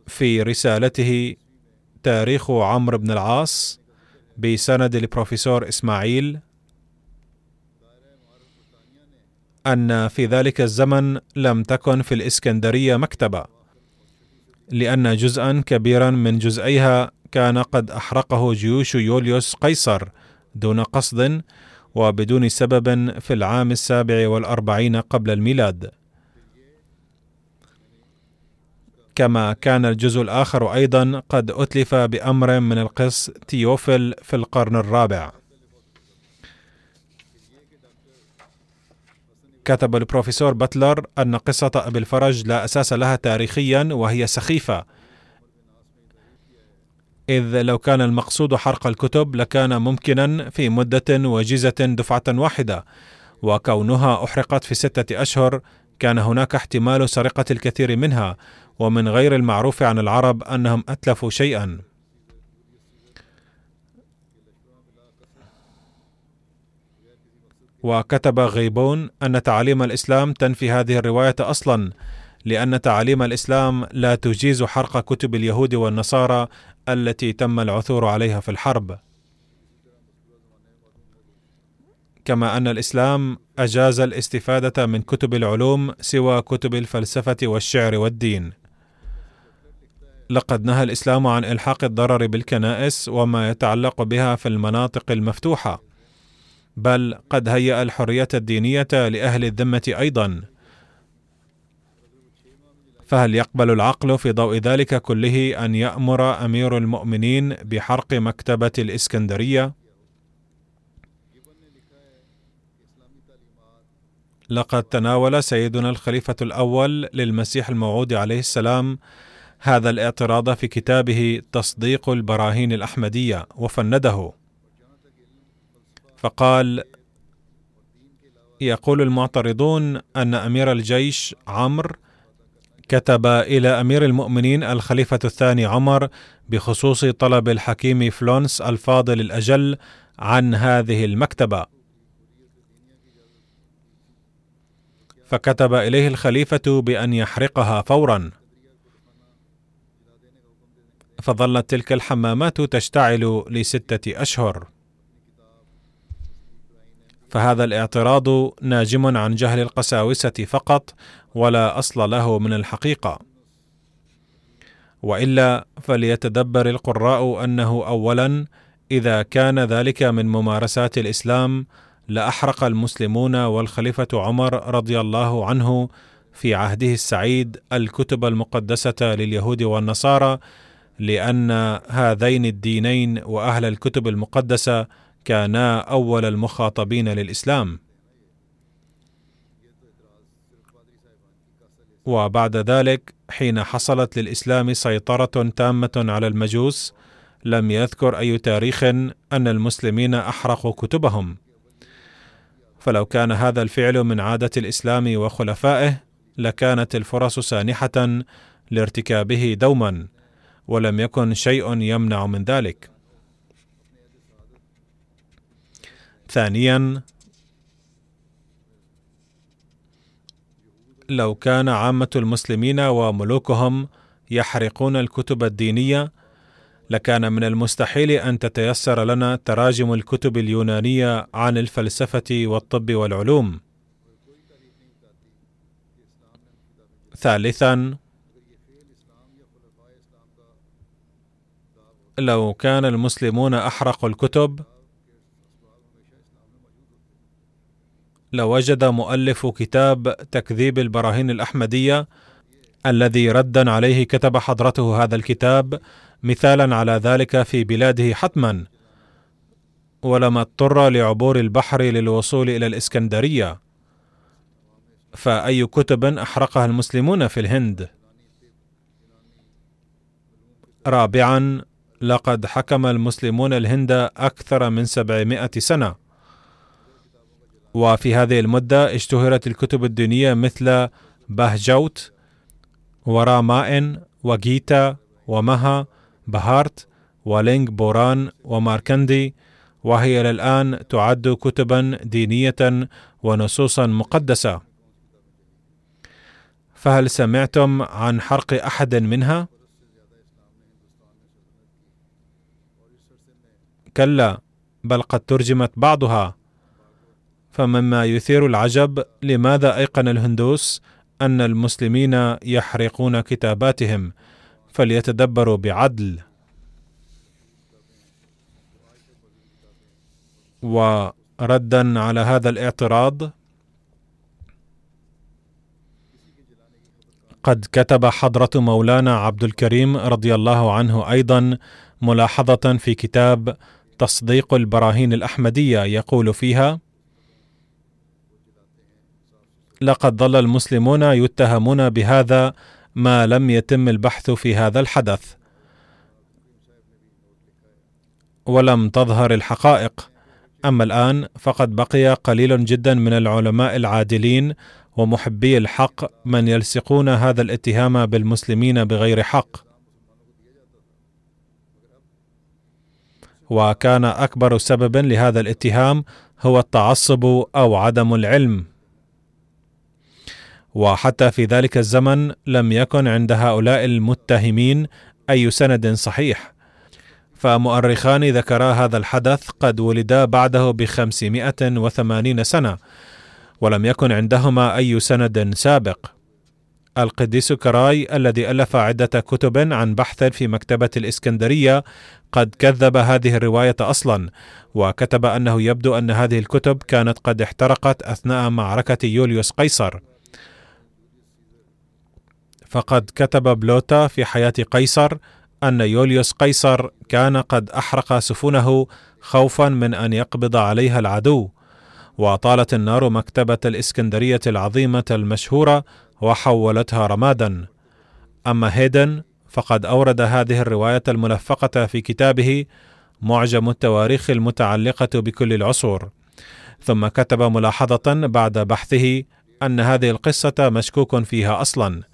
في رسالته تاريخ عمرو بن العاص بسند البروفيسور إسماعيل أن في ذلك الزمن لم تكن في الإسكندرية مكتبة لأن جزءا كبيرا من جزئيها كان قد أحرقه جيوش يوليوس قيصر دون قصد وبدون سبب في العام السابع والأربعين قبل الميلاد. كما كان الجزء الآخر أيضا قد أتلف بأمر من القس تيوفل في القرن الرابع. كتب البروفيسور باتلر أن قصة أبي الفرج لا أساس لها تاريخيا وهي سخيفة. إذ لو كان المقصود حرق الكتب لكان ممكنا في مدة وجيزة دفعة واحدة وكونها أحرقت في ستة أشهر كان هناك احتمال سرقة الكثير منها ومن غير المعروف عن العرب أنهم أتلفوا شيئا. وكتب غيبون أن تعاليم الإسلام تنفي هذه الرواية أصلا لأن تعاليم الإسلام لا تجيز حرق كتب اليهود والنصارى التي تم العثور عليها في الحرب. كما أن الإسلام أجاز الاستفادة من كتب العلوم سوى كتب الفلسفة والشعر والدين. لقد نهى الإسلام عن إلحاق الضرر بالكنائس وما يتعلق بها في المناطق المفتوحة. بل قد هيأ الحرية الدينية لأهل الذمة أيضا. فهل يقبل العقل في ضوء ذلك كله أن يأمر أمير المؤمنين بحرق مكتبة الإسكندرية؟ لقد تناول سيدنا الخليفة الأول للمسيح الموعود عليه السلام هذا الاعتراض في كتابه تصديق البراهين الأحمدية وفنده. فقال يقول المعترضون أن أمير الجيش عمرو كتب إلى أمير المؤمنين الخليفة الثاني عمر بخصوص طلب الحكيم فلونس الفاضل الأجل عن هذه المكتبة. فكتب إليه الخليفة بأن يحرقها فورا. فظلت تلك الحمامات تشتعل لستة أشهر. فهذا الاعتراض ناجم عن جهل القساوسة فقط ولا أصل له من الحقيقة. وإلا فليتدبر القراء أنه اولا إذا كان ذلك من ممارسات الإسلام لأحرق المسلمون والخليفة عمر رضي الله عنه في عهده السعيد الكتب المقدسة لليهود والنصارى لأن هذين الدينين وأهل الكتب المقدسة كانا أول المخاطبين للإسلام. وبعد ذلك حين حصلت للإسلام سيطرة تامة على المجوس لم يذكر أي تاريخ أن المسلمين أحرقوا كتبهم. فلو كان هذا الفعل من عادة الإسلام وخلفائه لكانت الفرص سانحة لارتكابه دوما ولم يكن شيء يمنع من ذلك. ثانيا لو كان عامة المسلمين وملوكهم يحرقون الكتب الدينية لكان من المستحيل أن تتيسر لنا تراجم الكتب اليونانية عن الفلسفة والطب والعلوم. ثالثا لو كان المسلمون أحرقوا الكتب لوجد مؤلف كتاب تكذيب البراهين الأحمدية الذي ردا عليه كتب حضرته هذا الكتاب مثالا على ذلك في بلاده حتما ولما اضطر لعبور البحر للوصول إلى الإسكندرية. فأي كتب أحرقها المسلمون في الهند؟ رابعا لقد حكم المسلمون الهند أكثر من سبعمائة سنة. وفي هذه المدة اشتهرت الكتب الدينية مثل بهجوت ورامائن وجيتا ومها بهارت ولينج بوران وماركندي وهي إلى الآن تعد كتبا دينية ونصوصا مقدسة. فهل سمعتم عن حرق أحد منها؟ كلا بل قد ترجمت بعضها. فمما يثير العجب لماذا أيقن الهندوس أن المسلمين يحرقون كتاباتهم فليتدبروا بعدل؟ وردا على هذا الاعتراض قد كتب حضرة مولانا عبد الكريم رضي الله عنه أيضا ملاحظة في كتاب تصديق البراهين الأحمدية يقول فيها: لقد ظل المسلمون يتهمون بهذا ما لم يتم البحث في هذا الحدث. ولم تظهر الحقائق. أما الآن فقد بقي قليل جدا من العلماء العادلين ومحبي الحق من يلصقون هذا الاتهام بالمسلمين بغير حق. وكان أكبر سبب لهذا الاتهام هو التعصب أو عدم العلم. وحتى في ذلك الزمن لم يكن عند هؤلاء المتهمين أي سند صحيح. فمؤرخان ذكرا هذا الحدث قد ولدا بعده بخمسمائة وثمانين سنة ولم يكن عندهما أي سند سابق. القديس كراي الذي ألف عدة كتب عن بحث في مكتبة الإسكندرية قد كذب هذه الرواية أصلا وكتب أنه يبدو أن هذه الكتب كانت قد احترقت أثناء معركة يوليوس قيصر. فقد كتب بلوتا في حياة قيصر أن يوليوس قيصر كان قد أحرق سفنه خوفا من أن يقبض عليها العدو وطالت النار مكتبة الإسكندرية العظيمة المشهورة وحولتها رمادا. أما هيدن فقد أورد هذه الرواية الملفقة في كتابه معجم التواريخ المتعلقة بكل العصور. ثم كتب ملاحظة بعد بحثه أن هذه القصة مشكوك فيها أصلا.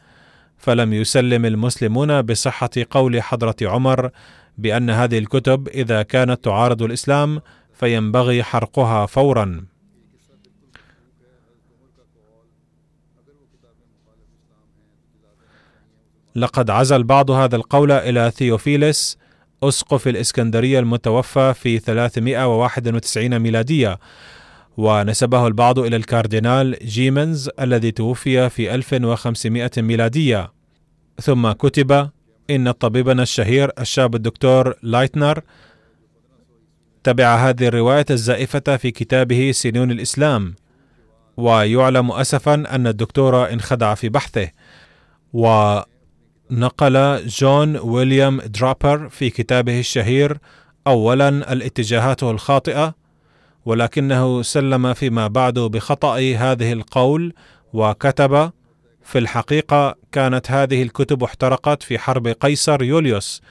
فلم يسلم المسلمون بصحة قول حضرة عمر بأن هذه الكتب إذا كانت تعارض الإسلام فينبغي حرقها فورا. لقد عزى البعض هذا القول إلى ثيوفيلس أسقف الإسكندرية المتوفى في 391 ميلادية ونسبه البعض إلى الكاردينال جيمنز الذي توفي في 1500 ميلادية. ثم كتب إن طبيبنا الشهير الشاب الدكتور لايتنر تبع هذه الرواية الزائفة في كتابه سنون الإسلام ويعلم أسفا أن الدكتور انخدع في بحثه. ونقل جون ويليام درابر في كتابه الشهير أولا الاتجاهات الخاطئة ولكنه سلم فيما بعد بخطأ هذه القول وكتب في الحقيقة كانت هذه الكتب احترقت في حرب قيصر يوليوس.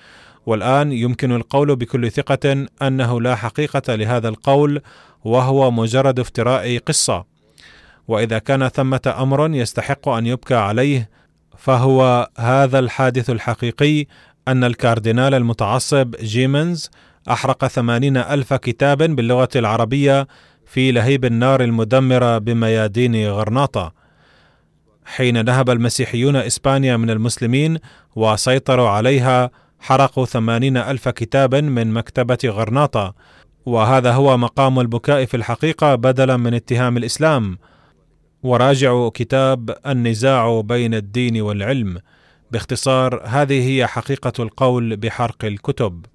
والآن يمكن القول بكل ثقة أنه لا حقيقة لهذا القول وهو مجرد افتراء قصة. وإذا كان ثمة أمر يستحق أن يبكى عليه فهو هذا الحادث الحقيقي أن الكاردينال المتعصب جيمنز أحرق ثمانين ألف كتاب باللغة العربية في لهيب النار المدمرة بميادين غرناطة. حين نهب المسيحيون إسبانيا من المسلمين وسيطروا عليها حرقوا ثمانين ألف كتابا من مكتبة غرناطة. وهذا هو مقام البكاء في الحقيقة بدلا من اتهام الإسلام. وراجعوا كتاب النزاع بين الدين والعلم. باختصار هذه هي حقيقة القول بحرق الكتب.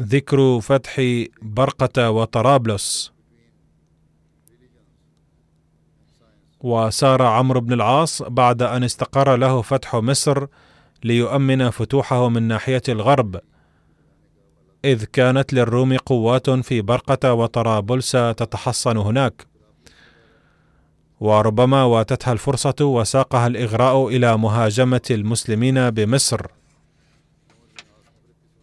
ذكر فتح برقة وطرابلس. وسار عمرو بن العاص بعد أن استقر له فتح مصر ليؤمن فتوحه من ناحية الغرب إذ كانت للروم قوات في برقة وطرابلس تتحصن هناك. وربما واتتها الفرصة وساقها الإغراء إلى مهاجمة المسلمين بمصر.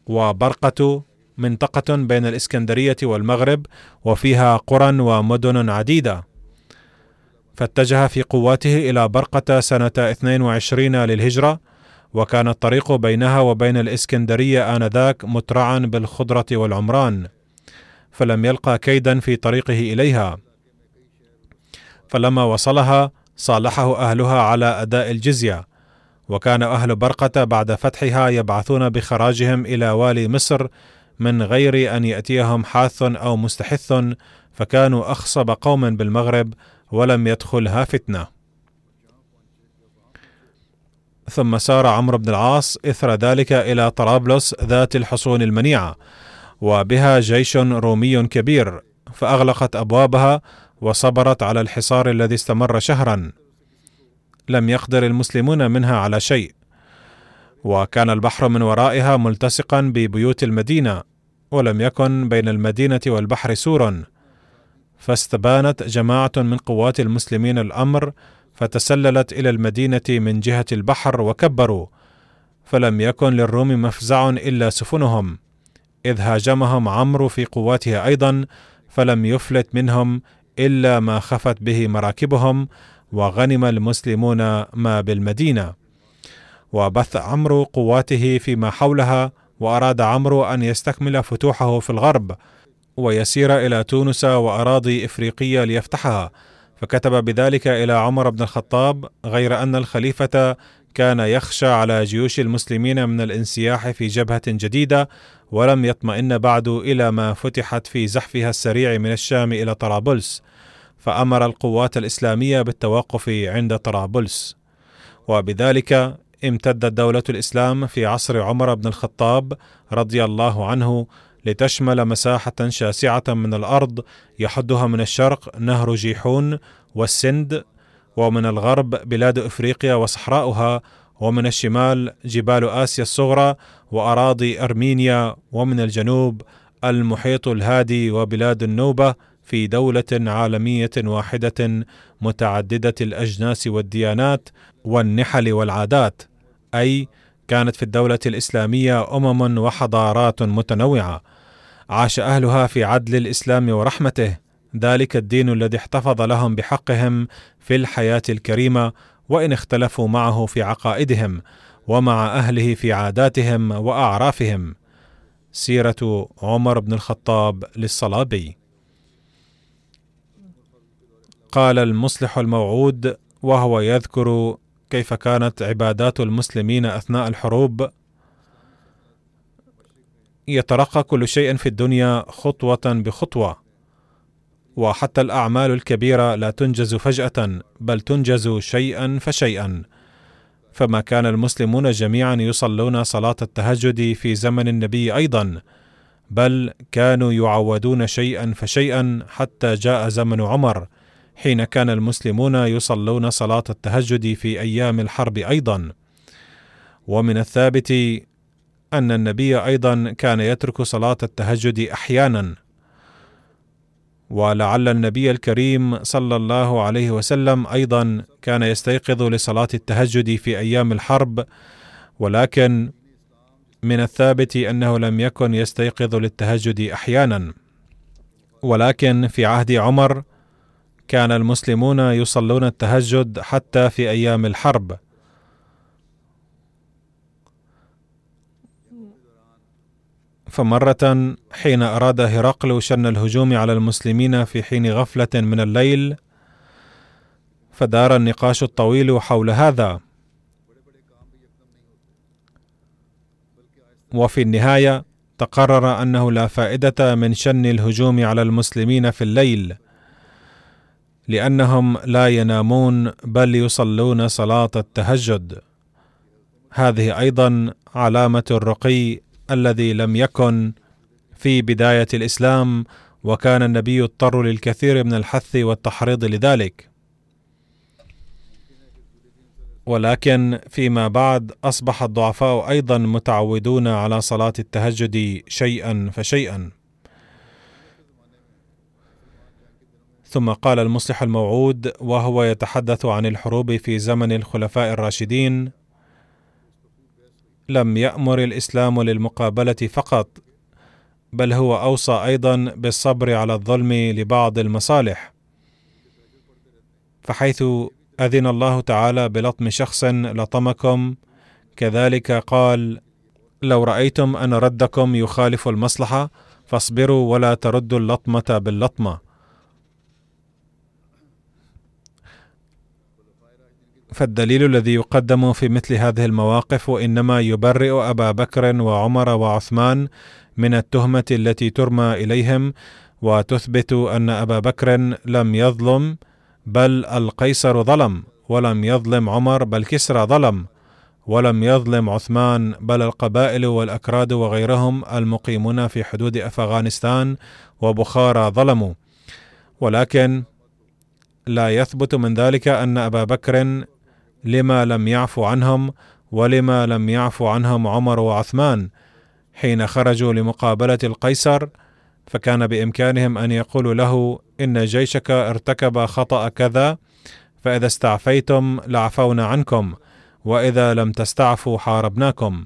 وبرقة منطقة بين الإسكندرية والمغرب وفيها قرى ومدن عديدة. فاتجه في قواته إلى برقة سنة 22 للهجرة وكان الطريق بينها وبين الإسكندرية آنذاك مترعا بالخضرة والعمران فلم يلقى كيدا في طريقه إليها. فلما وصلها صالحه أهلها على أداء الجزية وكان أهل برقة بعد فتحها يبعثون بخراجهم إلى والي مصر من غير أن يأتيهم حاث أو مستحث فكانوا أخصب قوم بالمغرب ولم يدخلها فتنة. ثم سار عمرو بن العاص إثر ذلك إلى طرابلس ذات الحصون المنيعة وبها جيش رومي كبير فأغلقت أبوابها وصبرت على الحصار الذي استمر شهرا. لم يقدر المسلمون منها على شيء. وكان البحر من ورائها ملتصقا ببيوت المدينة. ولم يكن بين المدينة والبحر سور فاستبانت جماعة من قوات المسلمين الأمر فتسللت إلى المدينة من جهة البحر وكبروا. فلم يكن للروم مفزع إلا سفنهم. إذ هاجمهم عمرو في قواته أيضا فلم يفلت منهم إلا ما خفت به مراكبهم وغنم المسلمون ما بالمدينة. وبث عمرو قواته فيما حولها وأراد عمرو أن يستكمل فتوحه في الغرب ويسير إلى تونس وأراضي إفريقية ليفتحها. فكتب بذلك إلى عمر بن الخطاب غير أن الخليفة كان يخشى على جيوش المسلمين من الانسياح في جبهة جديدة ولم يطمئن بعد إلى ما فتحت في زحفها السريع من الشام إلى طرابلس فأمر القوات الإسلامية بالتوقف عند طرابلس. وبذلك امتدت دولة الإسلام في عصر عمر بن الخطاب رضي الله عنه لتشمل مساحة شاسعة من الأرض يحدها من الشرق نهر جيحون والسند ومن الغرب بلاد إفريقيا وصحراؤها ومن الشمال جبال آسيا الصغرى وأراضي أرمينيا ومن الجنوب المحيط الهادي وبلاد النوبة في دولة عالمية واحدة متعددة الأجناس والديانات والنحل والعادات. أي كانت في الدولة الإسلامية أمم وحضارات متنوعة. عاش أهلها في عدل الإسلام ورحمته. ذلك الدين الذي احتفظ لهم بحقهم في الحياة الكريمة وإن اختلفوا معه في عقائدهم ومع أهله في عاداتهم وأعرافهم. سيرة عمر بن الخطاب للصلابي. قال المصلح الموعود وهو يذكر كيف كانت عبادات المسلمين أثناء الحروب؟ يترقى كل شيء في الدنيا خطوة بخطوة وحتى الأعمال الكبيرة لا تنجز فجأة بل تنجز شيئا فشيئا. فما كان المسلمون جميعا يصلون صلاة التهجد في زمن النبي أيضا بل كانوا يعودون شيئا فشيئا حتى جاء زمن عمر. حين كان المسلمون يصلون صلاة التهجد في أيام الحرب أيضا. ومن الثابت أن النبي أيضا كان يترك صلاة التهجد أحيانا. ولعل النبي الكريم صلى الله عليه وسلم أيضا كان يستيقظ لصلاة التهجد في أيام الحرب. ولكن من الثابت أنه لم يكن يستيقظ للتهجد أحيانا. ولكن في عهد عمر كان المسلمون يصلون التهجد حتى في أيام الحرب. فمرة حين أراد هرقل شن الهجوم على المسلمين في حين غفلة من الليل فدار النقاش الطويل حول هذا. وفي النهاية تقرر أنه لا فائدة من شن الهجوم على المسلمين في الليل. لأنهم لا ينامون بل يصلون صلاة التهجد. هذه أيضا علامة الرقي الذي لم يكن في بداية الإسلام وكان النبي يضطر للكثير من الحث والتحريض لذلك. ولكن فيما بعد أصبح الضعفاء أيضا متعودون على صلاة التهجد شيئا فشيئا. ثم قال المصلح الموعود وهو يتحدث عن الحروب في زمن الخلفاء الراشدين. لم يأمر الإسلام للمقابلة فقط بل هو أوصى أيضا بالصبر على الظلم لبعض المصالح. فحيث أذن الله تعالى بلطم شخص لطمكم كذلك قال لو رأيتم أن ردكم يخالف المصلحة فاصبروا ولا تردوا اللطمة باللطمة. فالدليل الذي يقدم في مثل هذه المواقف انما يبرئ أبا بكر وعمر وعثمان من التهمة التي ترمى إليهم وتثبت أن أبا بكر لم يظلم بل القيصر ظلم ولم يظلم عمر بل كسرى ظلم ولم يظلم عثمان بل القبائل والأكراد وغيرهم المقيمون في حدود أفغانستان وبخارى ظلموا. ولكن لا يثبت من ذلك أن أبا بكر لما لم يعفو عنهم ولما لم يعفو عنهم عمر وعثمان. حين خرجوا لمقابلة القيصر فكان بإمكانهم أن يقولوا له إن جيشك ارتكب خطأ كذا فإذا استعفيتم لعفونا عنكم وإذا لم تستعفوا حاربناكم.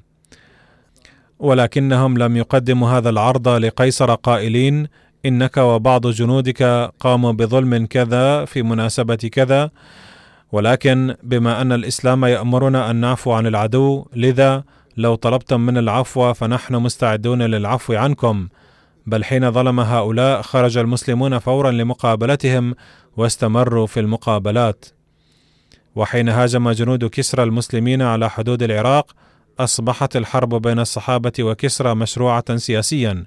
ولكنهم لم يقدموا هذا العرض لقيصر قائلين إنك وبعض جنودك قاموا بظلم كذا في مناسبة كذا ولكن بما أن الإسلام يأمرنا أن نعفو عن العدو لذا لو طلبتم من العفو فنحن مستعدون للعفو عنكم. بل حين ظلم هؤلاء خرج المسلمون فورا لمقابلتهم واستمروا في المقابلات. وحين هاجم جنود كسرى المسلمين على حدود العراق أصبحت الحرب بين الصحابة وكسرى مشروعة سياسيا.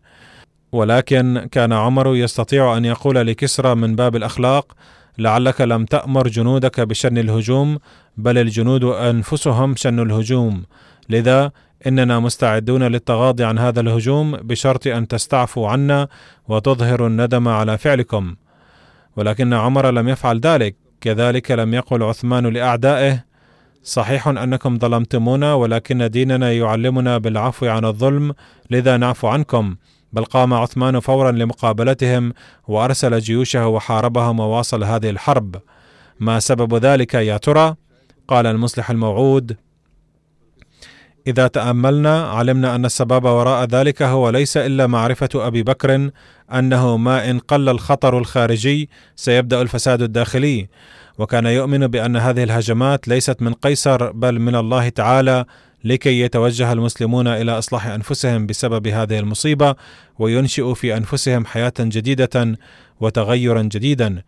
ولكن كان عمر يستطيع أن يقول لكسرى من باب الأخلاق لعلك لم تأمر جنودك بشن الهجوم بل الجنود أنفسهم شن الهجوم. لذا إننا مستعدون للتغاضي عن هذا الهجوم بشرط أن تستعفوا عنا وتظهروا الندم على فعلكم. ولكن عمر لم يفعل ذلك كذلك لم يقل عثمان لأعدائه صحيح أنكم ظلمتمونا ولكن ديننا يعلمنا بالعفو عن الظلم لذا نعفو عنكم. بل قام عثمان فورا لمقابلتهم وأرسل جيوشه وحاربهم وواصل هذه الحرب. ما سبب ذلك يا ترى؟ قال المصلح الموعود. إذا تأملنا علمنا أن السبب وراء ذلك هو ليس إلا معرفة أبي بكر أنه ما إن قل الخطر الخارجي سيبدأ الفساد الداخلي. وكان يؤمن بأن هذه الهجمات ليست من قيصر بل من الله تعالى لكي يتوجه المسلمون إلى إصلاح أنفسهم بسبب هذه المصيبة وينشئوا في أنفسهم حياة جديدة وتغيرا جديدا.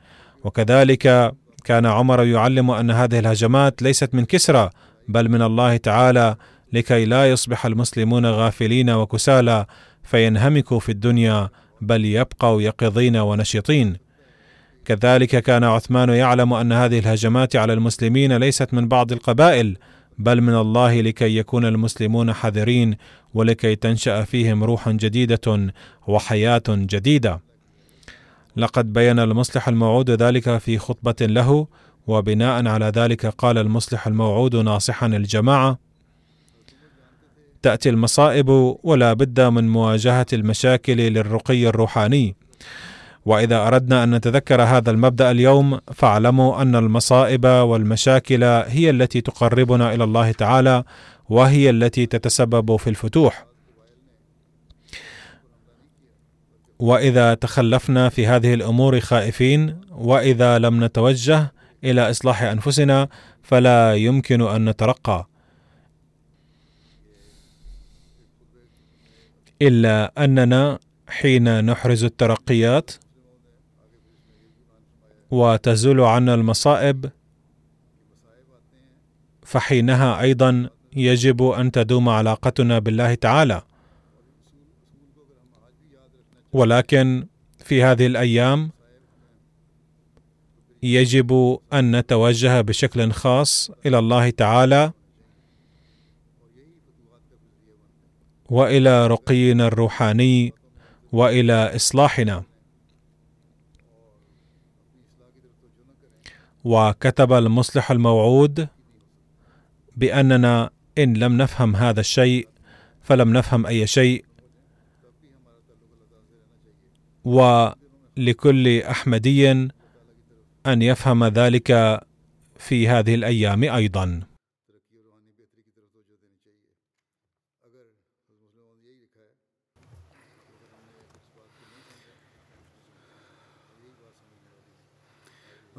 وكذلك كان عمر يعلم أن هذه الهجمات ليست من كسرى بل من الله تعالى لكي لا يصبح المسلمون غافلين وكسالى فينهمكوا في الدنيا بل يبقوا يقظين ونشيطين كذلك كان عثمان يعلم أن هذه الهجمات على المسلمين ليست من بعض القبائل بل من الله لكي يكون المسلمون حذرين ولكي تنشأ فيهم روح جديدة وحياة جديدة. لقد بين المصلح الموعود ذلك في خطبة له وبناء على ذلك قال المصلح الموعود ناصحا الجماعة تأتي المصائب ولا بد من مواجهة المشاكل للرقي الروحاني. وإذا أردنا أن نتذكر هذا المبدأ اليوم فاعلموا أن المصائب والمشاكل هي التي تقربنا إلى الله تعالى وهي التي تتسبب في الفتوح. وإذا تخلفنا في هذه الأمور خائفين وإذا لم نتوجه إلى إصلاح أنفسنا فلا يمكن أن نترقى. إلا أننا حين نحرز الترقيات وتزول عنا المصائب فحينها أيضا يجب أن تدوم علاقتنا بالله تعالى. ولكن في هذه الأيام يجب أن نتوجه بشكل خاص إلى الله تعالى وإلى رقينا الروحاني وإلى إصلاحنا. وكتب المصلح الموعود بأننا إن لم نفهم هذا الشيء فلم نفهم أي شيء. ولكل أحمدي أن يفهم ذلك في هذه الأيام أيضا.